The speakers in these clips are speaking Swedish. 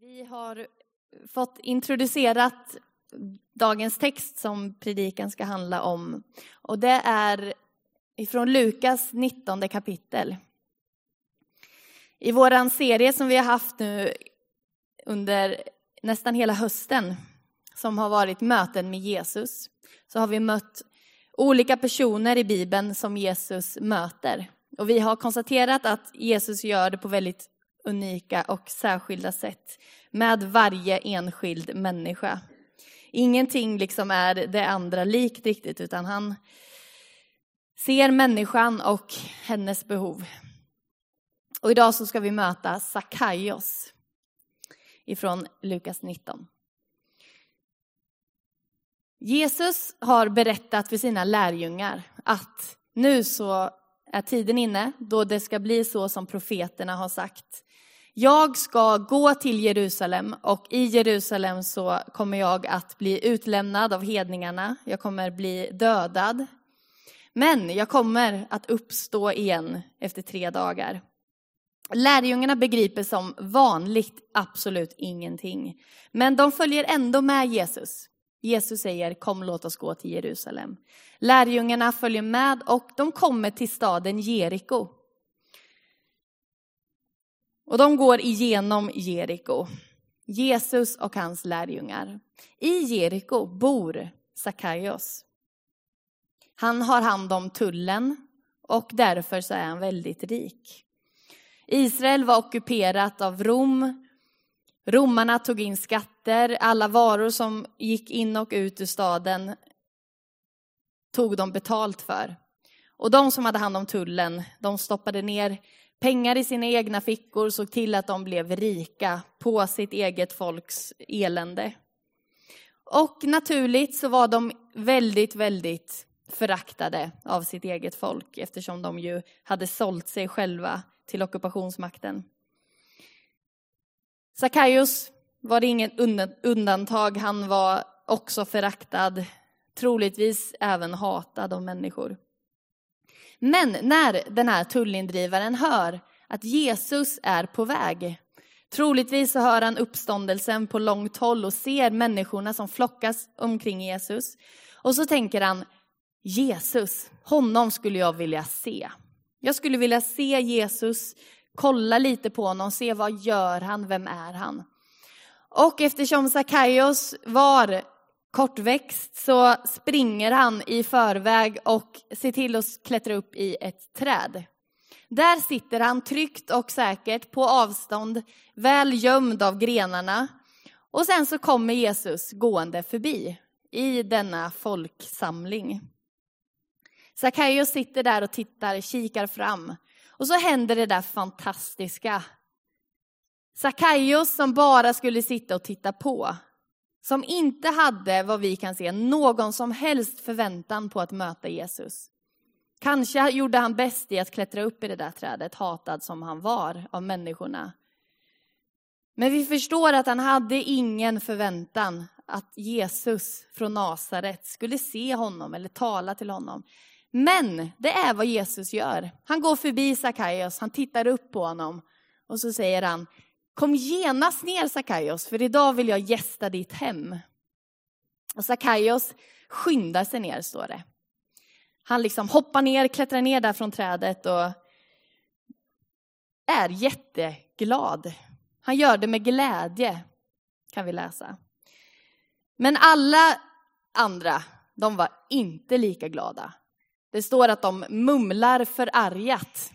Vi har eh, fått introducerat dagens text som predikan ska handla om. Och det är ifrån Lukas 19 kapitel. I vår serie som vi har haft nu under nästan hela hösten, som har varit möten med Jesus, så har vi mött olika personer i Bibeln som Jesus möter. Och vi har konstaterat att Jesus gör det på väldigt unika och särskilda sätt med varje enskild människa. Ingenting liksom är det andra likt riktigt, utan han ser människan och hennes behov. Och idag så ska vi möta Sakaios ifrån Lukas 19. Jesus har berättat för sina lärjungar att nu så är tiden inne då det ska bli så som profeterna har sagt. Jag ska gå till Jerusalem och i Jerusalem så kommer jag att bli utlämnad av hedningarna. Jag kommer bli dödad. Men jag kommer att uppstå igen efter tre dagar. Lärjungarna begriper som vanligt absolut ingenting. Men de följer ändå med Jesus. Jesus säger kom låt oss gå till Jerusalem. Lärjungarna följer med och de kommer till staden Jeriko. Och de går igenom Jeriko. Jesus och hans lärjungar. I Jeriko bor Sakaios. Han har hand om tullen och därför så är han väldigt rik. Israel var ockuperat av Rom. Romarna tog in skatter, alla varor som gick in och ut ur staden tog de betalt för. Och de som hade hand om tullen, de stoppade ner pengar i sina egna fickor, såg till att de blev rika på sitt eget folks elände. Och naturligt så var de väldigt, väldigt föraktade av sitt eget folk eftersom de ju hade sålt sig själva till ockupationsmakten. Sakaios var det inget undantag, han var också föraktad, troligtvis även hatad av människor. Men när den här tullindrivaren hör att Jesus är på väg, troligtvis så hör han uppståndelsen på långt håll och ser människorna som flockas omkring Jesus. Och så tänker han, Jesus, honom skulle jag vilja se. Jag skulle vilja se Jesus, kolla lite på honom, se vad gör han, vem är han? Och eftersom Sakaios var kortväxt så springer han i förväg och ser till att klättra upp i ett träd. Där sitter han tryggt och säkert på avstånd, väl gömd av grenarna. Och sen så kommer Jesus gående förbi i denna folksamling. Sackaios sitter där och tittar, kikar fram. Och så händer det där fantastiska. Sackaios som bara skulle sitta och titta på som inte hade, vad vi kan se, någon som helst förväntan på att möta Jesus. Kanske gjorde han bäst i att klättra upp i det där trädet, hatad som han var av människorna. Men vi förstår att han hade ingen förväntan att Jesus från Nasaret skulle se honom eller tala till honom. Men det är vad Jesus gör. Han går förbi Sackaios, han tittar upp på honom och så säger han, Kom genast ner Sakaios, för idag vill jag gästa ditt hem. Och Sakaios skyndar sig ner, står det. Han liksom hoppar ner, klättrar ner där från trädet och är jätteglad. Han gör det med glädje, kan vi läsa. Men alla andra, de var inte lika glada. Det står att de mumlar förargat.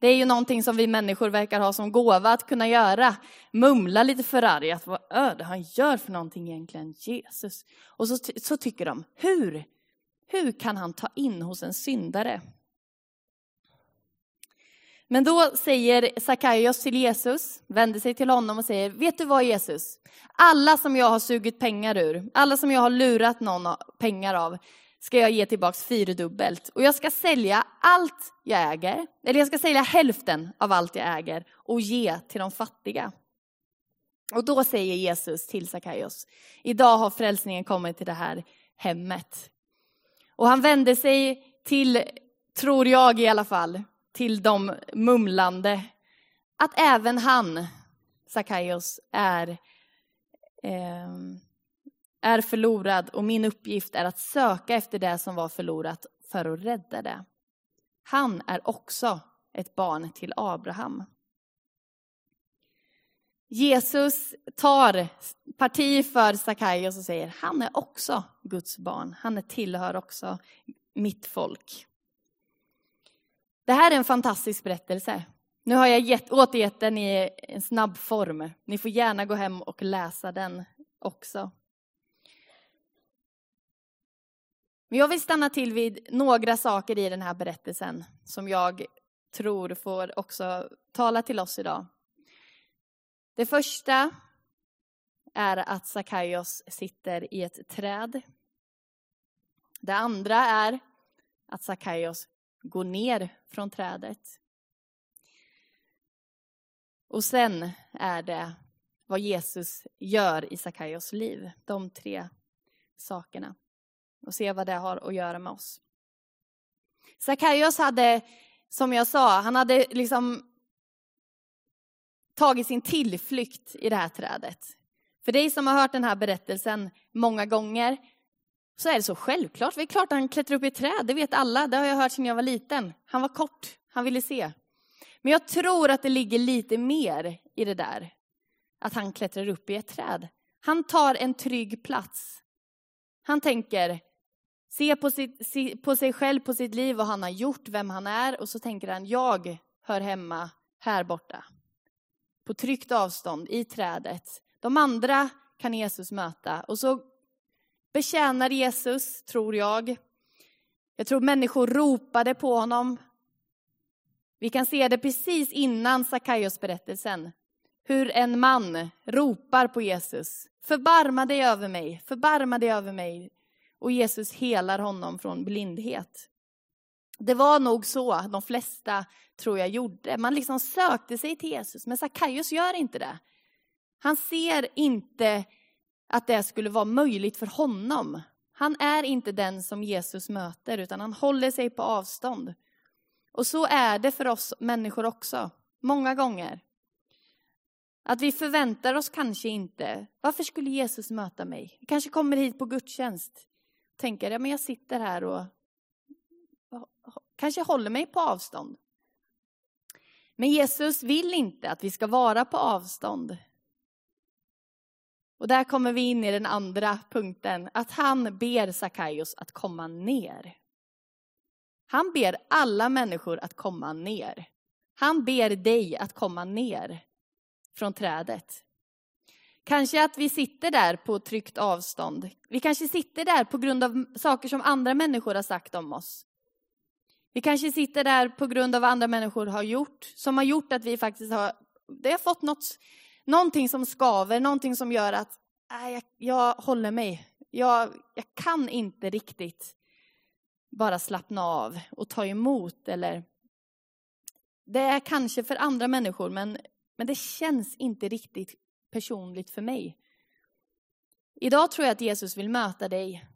Det är ju någonting som vi människor verkar ha som gåva att kunna göra. Mumla lite förargat. Vad är det han gör för någonting egentligen? Jesus. Och så, så tycker de, hur? Hur kan han ta in hos en syndare? Men då säger Sakaios till Jesus, vänder sig till honom och säger, vet du vad Jesus? Alla som jag har sugit pengar ur, alla som jag har lurat någon pengar av, ska jag ge tillbaks fyrdubbelt. Och jag ska sälja allt jag äger, eller jag ska sälja hälften av allt jag äger och ge till de fattiga. Och då säger Jesus till Sackaios, idag har frälsningen kommit till det här hemmet. Och han vänder sig till, tror jag i alla fall, till de mumlande, att även han Sackaios är, eh, är förlorad och min uppgift är att söka efter det som var förlorat för att rädda det. Han är också ett barn till Abraham. Jesus tar parti för Sackaios och säger han är också Guds barn. Han tillhör också mitt folk. Det här är en fantastisk berättelse. Nu har jag gett, återgett den i en snabb form. Ni får gärna gå hem och läsa den också. Men jag vill stanna till vid några saker i den här berättelsen som jag tror får också tala till oss idag. Det första är att Sackaios sitter i ett träd. Det andra är att Sackaios går ner från trädet. Och sen är det vad Jesus gör i Sackaios liv. De tre sakerna. Och se vad det har att göra med oss. Sackaios hade, som jag sa, han hade liksom tagit sin tillflykt i det här trädet. För dig som har hört den här berättelsen många gånger så är det så självklart. Det är klart han klättrar upp i ett träd, det vet alla. Det har jag hört sedan jag var liten. Han var kort, han ville se. Men jag tror att det ligger lite mer i det där. Att han klättrar upp i ett träd. Han tar en trygg plats. Han tänker, se på, sitt, se på sig själv, på sitt liv, vad han har gjort, vem han är. Och så tänker han, jag hör hemma här borta. På tryggt avstånd, i trädet. De andra kan Jesus möta. Och så betjänar Jesus, tror jag. Jag tror människor ropade på honom. Vi kan se det precis innan Sackaios berättelsen. Hur en man ropar på Jesus. Förbarma dig över mig, förbarma dig över mig. Och Jesus helar honom från blindhet. Det var nog så de flesta, tror jag, gjorde. Man liksom sökte sig till Jesus, men Sackaios gör inte det. Han ser inte att det skulle vara möjligt för honom. Han är inte den som Jesus möter, utan han håller sig på avstånd. Och så är det för oss människor också, många gånger. Att vi förväntar oss kanske inte, varför skulle Jesus möta mig? Jag kanske kommer hit på gudstjänst, tänker, ja men jag sitter här och kanske håller mig på avstånd. Men Jesus vill inte att vi ska vara på avstånd. Och där kommer vi in i den andra punkten, att han ber Sackaios att komma ner. Han ber alla människor att komma ner. Han ber dig att komma ner från trädet. Kanske att vi sitter där på tryggt avstånd. Vi kanske sitter där på grund av saker som andra människor har sagt om oss. Vi kanske sitter där på grund av vad andra människor har gjort, som har gjort att vi faktiskt har, det har fått något, någonting som skaver, någonting som gör att äh, jag, jag håller mig. Jag, jag kan inte riktigt bara slappna av och ta emot. Eller, det är kanske för andra människor, men, men det känns inte riktigt personligt för mig. Idag tror jag att Jesus vill möta dig.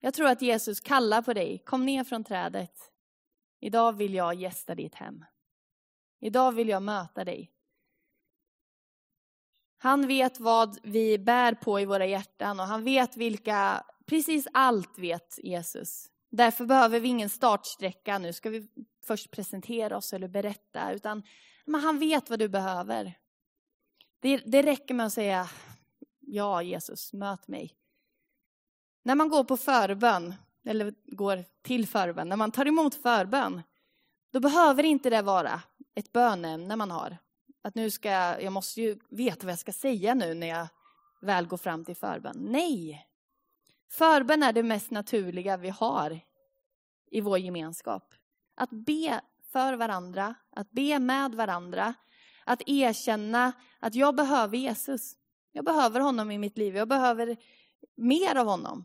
Jag tror att Jesus kallar på dig. Kom ner från trädet. Idag vill jag gästa ditt hem. Idag vill jag möta dig. Han vet vad vi bär på i våra hjärtan och han vet vilka, precis allt vet Jesus. Därför behöver vi ingen startsträcka, nu ska vi först presentera oss eller berätta, utan men han vet vad du behöver. Det, det räcker med att säga, ja Jesus, möt mig. När man går på förbön, eller går till förbön, när man tar emot förbön, då behöver inte det vara ett bönämne man har. Att nu ska jag, jag måste ju veta vad jag ska säga nu när jag väl går fram till förbön. Nej! Förbön är det mest naturliga vi har i vår gemenskap. Att be för varandra, att be med varandra, att erkänna att jag behöver Jesus. Jag behöver honom i mitt liv, jag behöver mer av honom.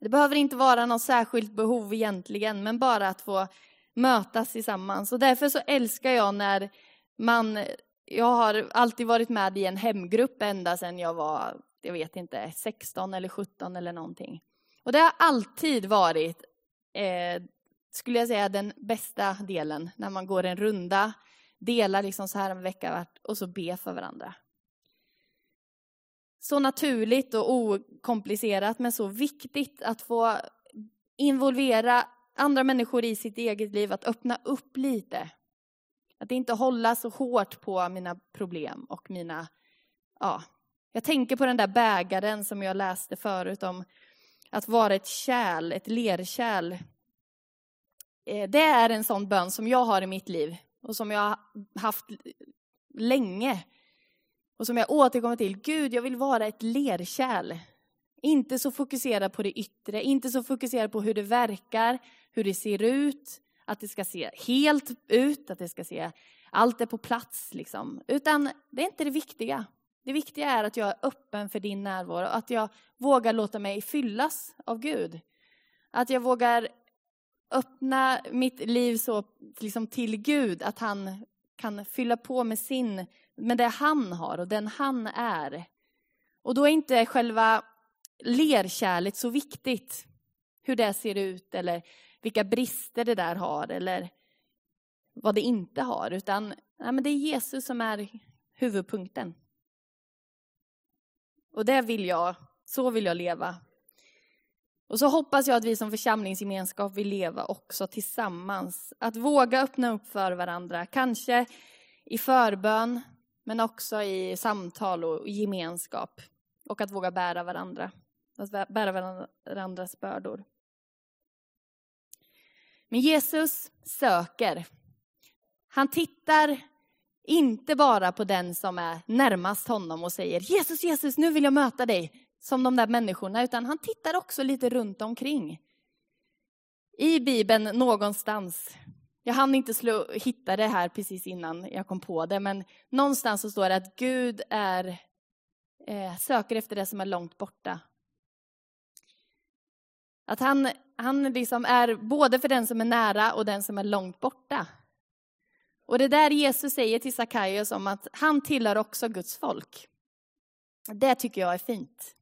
Det behöver inte vara något särskilt behov egentligen, men bara att få mötas tillsammans. Och därför så älskar jag när man, jag har alltid varit med i en hemgrupp ända sedan jag var, jag vet inte, 16 eller 17 eller någonting. Och det har alltid varit, eh, skulle jag säga, den bästa delen när man går en runda dela liksom så här en vecka vart och så be för varandra. Så naturligt och okomplicerat men så viktigt att få involvera andra människor i sitt eget liv, att öppna upp lite. Att inte hålla så hårt på mina problem och mina, ja. Jag tänker på den där bägaren som jag läste förut om att vara ett kärl, ett lerkärl. Eh, det är en sån bön som jag har i mitt liv och som jag har haft länge. Och som jag återkommer till. Gud, jag vill vara ett lerkärl. Inte så fokuserad på det yttre, inte så fokuserad på hur det verkar, hur det ser ut, att det ska se helt ut, att det ska se allt är på plats. Liksom. Utan det är inte det viktiga. Det viktiga är att jag är öppen för din närvaro, att jag vågar låta mig fyllas av Gud. Att jag vågar öppna mitt liv så liksom till Gud, att han kan fylla på med sin, med det han har och den han är. Och då är inte själva lerkärlet så viktigt. Hur det ser ut eller vilka brister det där har eller vad det inte har. Utan nej, men det är Jesus som är huvudpunkten. Och det vill jag, så vill jag leva. Och så hoppas jag att vi som församlingsgemenskap vill leva också tillsammans. Att våga öppna upp för varandra, kanske i förbön, men också i samtal och gemenskap. Och att våga bära varandra, att bära varandras bördor. Men Jesus söker. Han tittar inte bara på den som är närmast honom och säger Jesus, Jesus, nu vill jag möta dig, som de där människorna, utan han tittar också lite runt omkring. I Bibeln någonstans, jag hann inte slå, hitta det här precis innan jag kom på det, men någonstans så står det att Gud är, eh, söker efter det som är långt borta. Att han, han liksom är både för den som är nära och den som är långt borta. Och det där Jesus säger till Sackaios om att han tillhör också Guds folk. Det tycker jag är fint.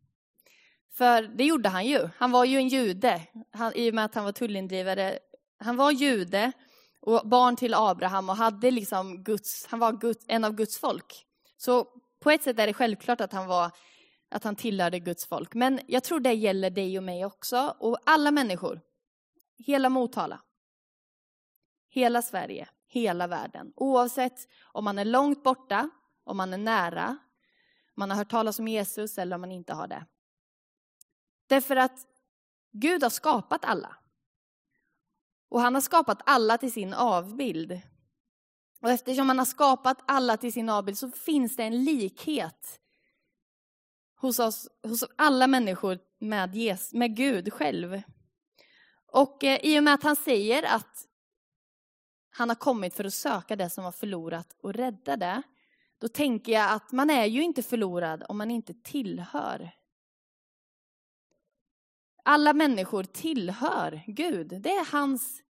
För det gjorde han ju. Han var ju en jude, han, i och med att han var tullindrivare. Han var jude och barn till Abraham och hade liksom Guds, han var Guds, en av Guds folk. Så på ett sätt är det självklart att han var att han tillhörde Guds folk. Men jag tror det gäller dig och mig också och alla människor. Hela Motala. Hela Sverige, hela världen. Oavsett om man är långt borta, om man är nära, om man har hört talas om Jesus eller om man inte har det. Därför att Gud har skapat alla. Och han har skapat alla till sin avbild. Och eftersom han har skapat alla till sin avbild så finns det en likhet hos, oss, hos alla människor med, Jesus, med Gud själv. Och eh, i och med att han säger att han har kommit för att söka det som var förlorat och rädda det, då tänker jag att man är ju inte förlorad om man inte tillhör. Alla människor tillhör Gud. Det är hans...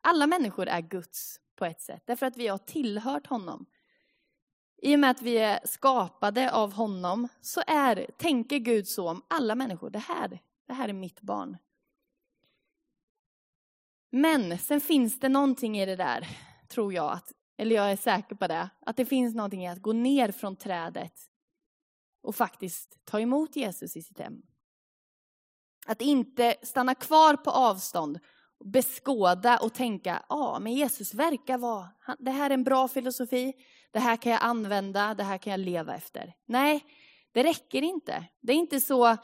Alla människor är Guds på ett sätt, därför att vi har tillhört honom. I och med att vi är skapade av honom så är, tänker Gud så om alla människor. Det här, det här är mitt barn. Men sen finns det någonting i det där, tror jag, att, eller jag är säker på det, att det finns någonting i att gå ner från trädet och faktiskt ta emot Jesus i sitt hem. Att inte stanna kvar på avstånd, beskåda och tänka, ja, ah, men Jesus verkar vara, det här är en bra filosofi, det här kan jag använda, det här kan jag leva efter. Nej, det räcker inte. Det är inte så,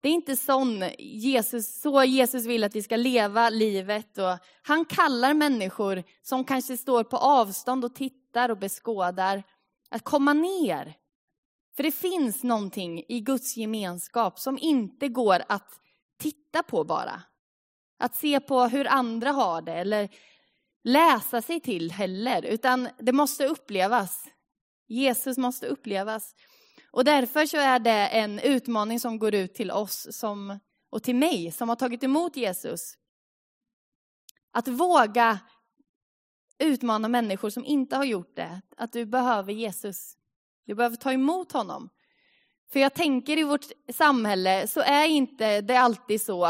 det är inte sån Jesus, så Jesus vill att vi ska leva livet. Och han kallar människor som kanske står på avstånd och tittar och beskådar att komma ner. För det finns någonting i Guds gemenskap som inte går att titta på bara. Att se på hur andra har det eller läsa sig till heller, utan det måste upplevas. Jesus måste upplevas. Och därför så är det en utmaning som går ut till oss som, och till mig som har tagit emot Jesus. Att våga utmana människor som inte har gjort det, att du behöver Jesus. Du behöver ta emot honom. För jag tänker i vårt samhälle så är inte det alltid så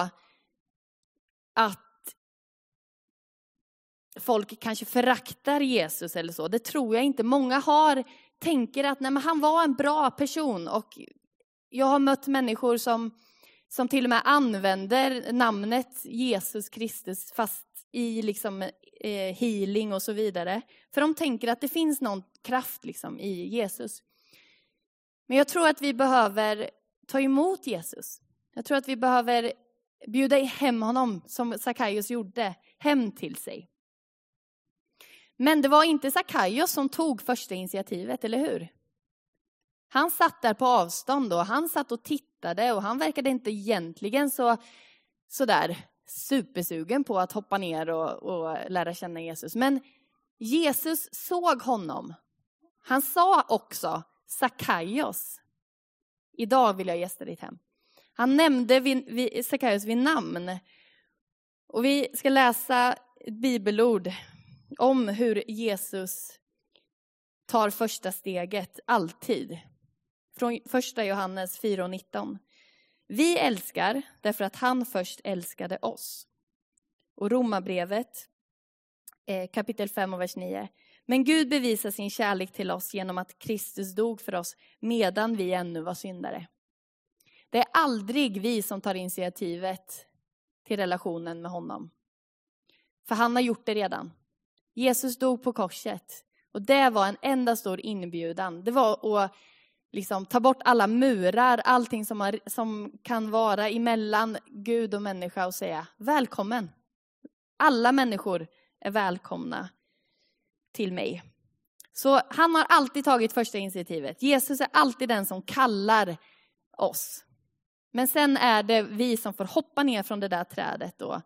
att folk kanske föraktar Jesus eller så. Det tror jag inte. Många har, tänker att nej, men han var en bra person och jag har mött människor som, som till och med använder namnet Jesus Kristus fast i liksom, eh, healing och så vidare. För de tänker att det finns någon kraft liksom, i Jesus. Men jag tror att vi behöver ta emot Jesus. Jag tror att vi behöver bjuda hem honom, som Sackaios gjorde, hem till sig. Men det var inte Sackaios som tog första initiativet, eller hur? Han satt där på avstånd och han satt och tittade och han verkade inte egentligen så, så där supersugen på att hoppa ner och, och lära känna Jesus. Men Jesus såg honom. Han sa också Sackaios. Idag vill jag gästa ditt hem. Han nämnde Sackaios vid namn. Och vi ska läsa ett bibelord om hur Jesus tar första steget, alltid. Från första Johannes 4 och 19. Vi älskar därför att han först älskade oss. Och Romarbrevet eh, kapitel 5 och vers 9. Men Gud bevisar sin kärlek till oss genom att Kristus dog för oss medan vi ännu var syndare. Det är aldrig vi som tar initiativet till relationen med honom. För han har gjort det redan. Jesus dog på korset och det var en enda stor inbjudan. Det var att liksom ta bort alla murar, allting som, har, som kan vara emellan Gud och människa och säga välkommen. Alla människor är välkomna till mig. Så han har alltid tagit första initiativet. Jesus är alltid den som kallar oss. Men sen är det vi som får hoppa ner från det där trädet och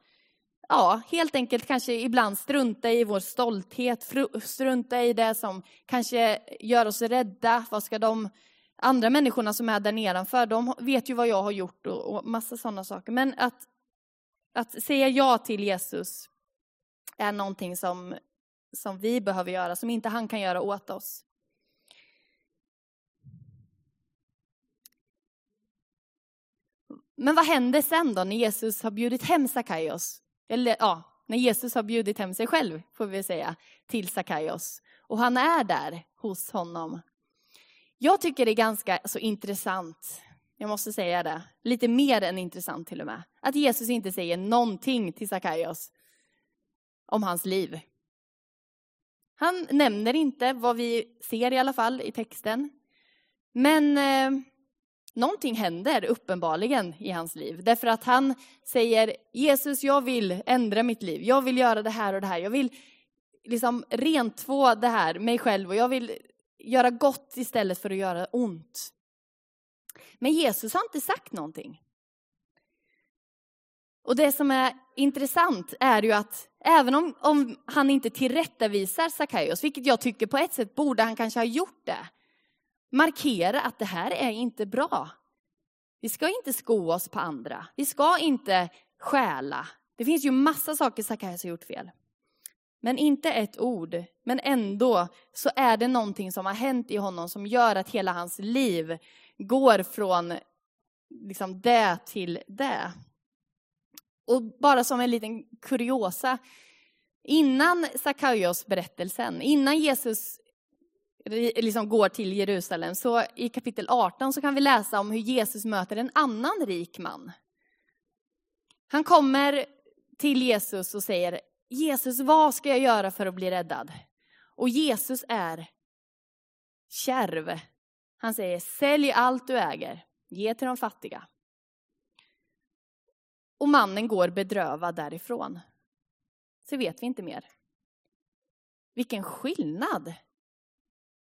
ja, helt enkelt kanske ibland strunta i vår stolthet, strunta i det som kanske gör oss rädda. Vad ska de andra människorna som är där nedanför, de vet ju vad jag har gjort och, och massa sådana saker. Men att, att säga ja till Jesus är någonting som, som vi behöver göra, som inte han kan göra åt oss. Men vad händer sen då när Jesus har bjudit hem Sackaios? Eller ja, när Jesus har bjudit hem sig själv, får vi säga, till Sackaios. Och han är där hos honom. Jag tycker det är ganska så intressant, jag måste säga det, lite mer än intressant till och med, att Jesus inte säger någonting till Sackaios om hans liv. Han nämner inte vad vi ser i alla fall i texten. Men eh, någonting händer uppenbarligen i hans liv. Därför att han säger Jesus, jag vill ändra mitt liv. Jag vill göra det här och det här. Jag vill liksom rentvå det här, mig själv. Och jag vill göra gott istället för att göra ont. Men Jesus har inte sagt någonting. Och det som är intressant är ju att även om, om han inte tillrättavisar Sackaios, vilket jag tycker på ett sätt borde han kanske ha gjort det, markera att det här är inte bra. Vi ska inte sko oss på andra. Vi ska inte stjäla. Det finns ju massa saker Sackaios har gjort fel. Men inte ett ord. Men ändå så är det någonting som har hänt i honom som gör att hela hans liv går från liksom det till det. Och bara som en liten kuriosa. Innan Sackaios berättelsen, innan Jesus liksom går till Jerusalem, så i kapitel 18 så kan vi läsa om hur Jesus möter en annan rik man. Han kommer till Jesus och säger, Jesus, vad ska jag göra för att bli räddad? Och Jesus är kärv. Han säger, sälj allt du äger, ge till de fattiga. Och mannen går bedrövad därifrån. Så vet vi inte mer. Vilken skillnad!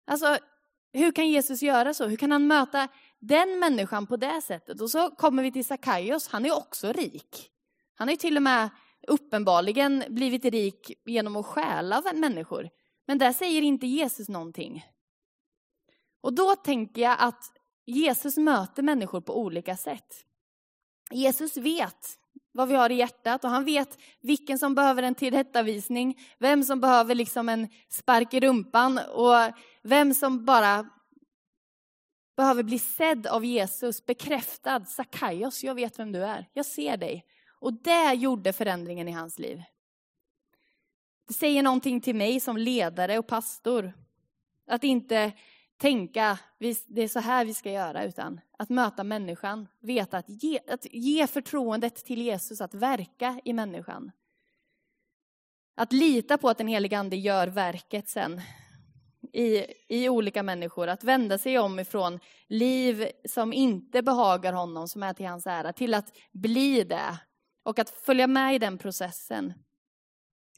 Alltså, hur kan Jesus göra så? Hur kan han möta den människan på det sättet? Och så kommer vi till Sackaios, han är också rik. Han har ju till och med uppenbarligen blivit rik genom att stjäla av människor. Men där säger inte Jesus någonting. Och då tänker jag att Jesus möter människor på olika sätt. Jesus vet vad vi har i hjärtat och han vet vilken som behöver en tillrättavisning, vem som behöver liksom en spark i rumpan och vem som bara behöver bli sedd av Jesus, bekräftad. Sackaios, jag vet vem du är, jag ser dig. Och det gjorde förändringen i hans liv. Det säger någonting till mig som ledare och pastor. Att inte tänka, det är så här vi ska göra, utan att möta människan. Veta att ge, att ge förtroendet till Jesus att verka i människan. Att lita på att den helige Ande gör verket sen i, i olika människor. Att vända sig om ifrån liv som inte behagar honom, som är till hans ära, till att bli det. Och att följa med i den processen.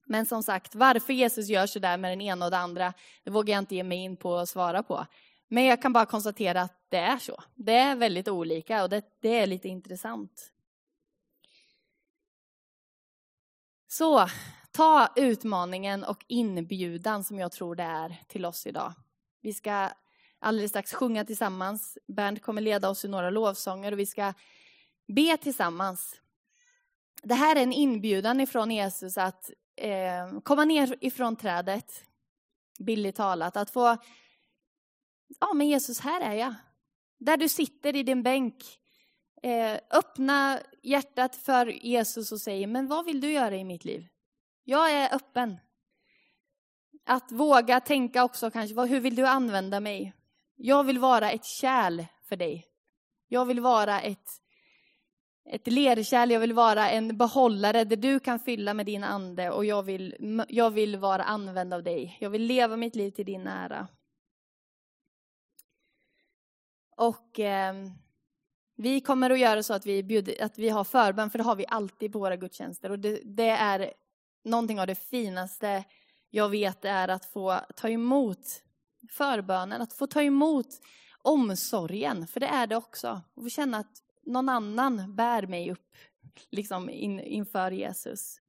Men som sagt, varför Jesus gör så där med den ena och det andra, det vågar jag inte ge mig in på att svara på. Men jag kan bara konstatera att det är så. Det är väldigt olika och det, det är lite intressant. Så, ta utmaningen och inbjudan som jag tror det är till oss idag. Vi ska alldeles strax sjunga tillsammans. Bernt kommer leda oss i några lovsånger och vi ska be tillsammans. Det här är en inbjudan ifrån Jesus att eh, komma ner ifrån trädet, billigt talat. Att få, ja men Jesus, här är jag. Där du sitter i din bänk, eh, öppna hjärtat för Jesus och säg, men vad vill du göra i mitt liv? Jag är öppen. Att våga tänka också kanske, hur vill du använda mig? Jag vill vara ett kärl för dig. Jag vill vara ett ett lerkärl, jag vill vara en behållare där du kan fylla med din ande och jag vill, jag vill vara använd av dig. Jag vill leva mitt liv till din ära. Och eh, vi kommer att göra så att vi, bjuder, att vi har förbön, för det har vi alltid på våra gudstjänster. Och det, det är någonting av det finaste jag vet är att få ta emot förbönen, att få ta emot omsorgen, för det är det också. Och få känna att någon annan bär mig upp liksom in, inför Jesus.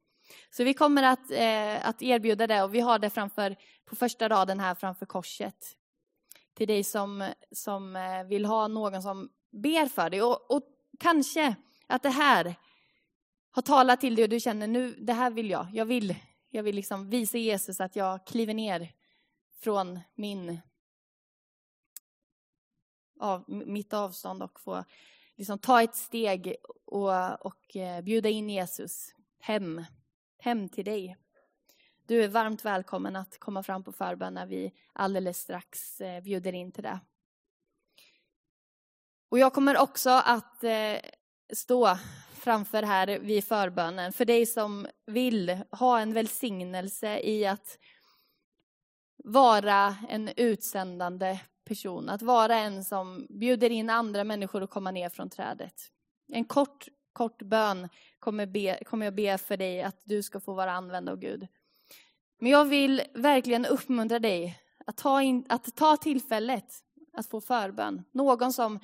Så vi kommer att, eh, att erbjuda det och vi har det framför, på första raden här framför korset. Till dig som, som eh, vill ha någon som ber för dig. Och, och kanske att det här har talat till dig och du känner nu, det här vill jag. Jag vill, jag vill liksom visa Jesus att jag kliver ner från min, av, mitt avstånd och få liksom ta ett steg och, och eh, bjuda in Jesus hem, hem till dig. Du är varmt välkommen att komma fram på förbön när vi alldeles strax eh, bjuder in till det. Och jag kommer också att eh, stå framför här vid förbönen för dig som vill ha en välsignelse i att vara en utsändande person, att vara en som bjuder in andra människor att komma ner från trädet. En kort, kort bön kommer, be, kommer jag be för dig att du ska få vara använd av Gud. Men jag vill verkligen uppmuntra dig att ta, in, att ta tillfället att få förbön. Någon som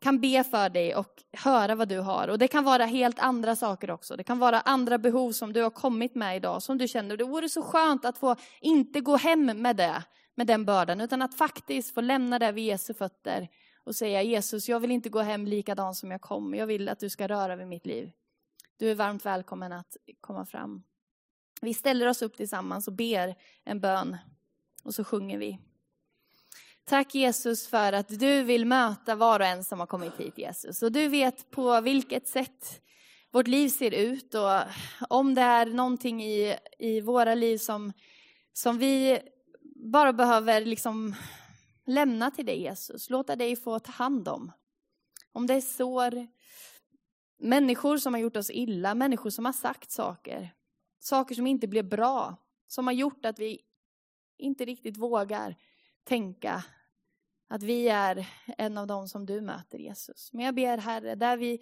kan be för dig och höra vad du har. Och det kan vara helt andra saker också. Det kan vara andra behov som du har kommit med idag, som du känner. Det vore så skönt att få inte gå hem med det, med den bördan, utan att faktiskt få lämna det vid Jesu fötter och säga Jesus, jag vill inte gå hem likadan som jag kom. Jag vill att du ska röra vid mitt liv. Du är varmt välkommen att komma fram. Vi ställer oss upp tillsammans och ber en bön och så sjunger vi. Tack Jesus för att du vill möta var och en som har kommit hit Jesus. Och du vet på vilket sätt vårt liv ser ut och om det är någonting i, i våra liv som, som vi bara behöver liksom lämna till dig Jesus. Låta dig få ta hand om. Om det är sår, människor som har gjort oss illa, människor som har sagt saker. Saker som inte blev bra, som har gjort att vi inte riktigt vågar tänka att vi är en av dem som du möter Jesus. Men jag ber Herre, där vi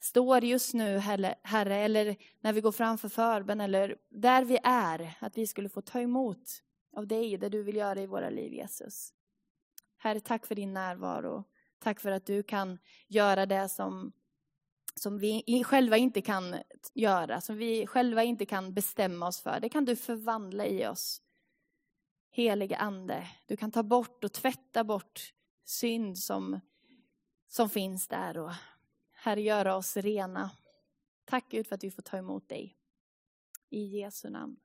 står just nu Herre, eller när vi går framför förbön eller där vi är, att vi skulle få ta emot av dig, det du vill göra i våra liv Jesus. Herre, tack för din närvaro. Tack för att du kan göra det som, som vi själva inte kan göra, som vi själva inte kan bestämma oss för. Det kan du förvandla i oss. Helige Ande, du kan ta bort och tvätta bort synd som, som finns där och Herre, göra oss rena. Tack Gud för att vi får ta emot dig. I Jesu namn.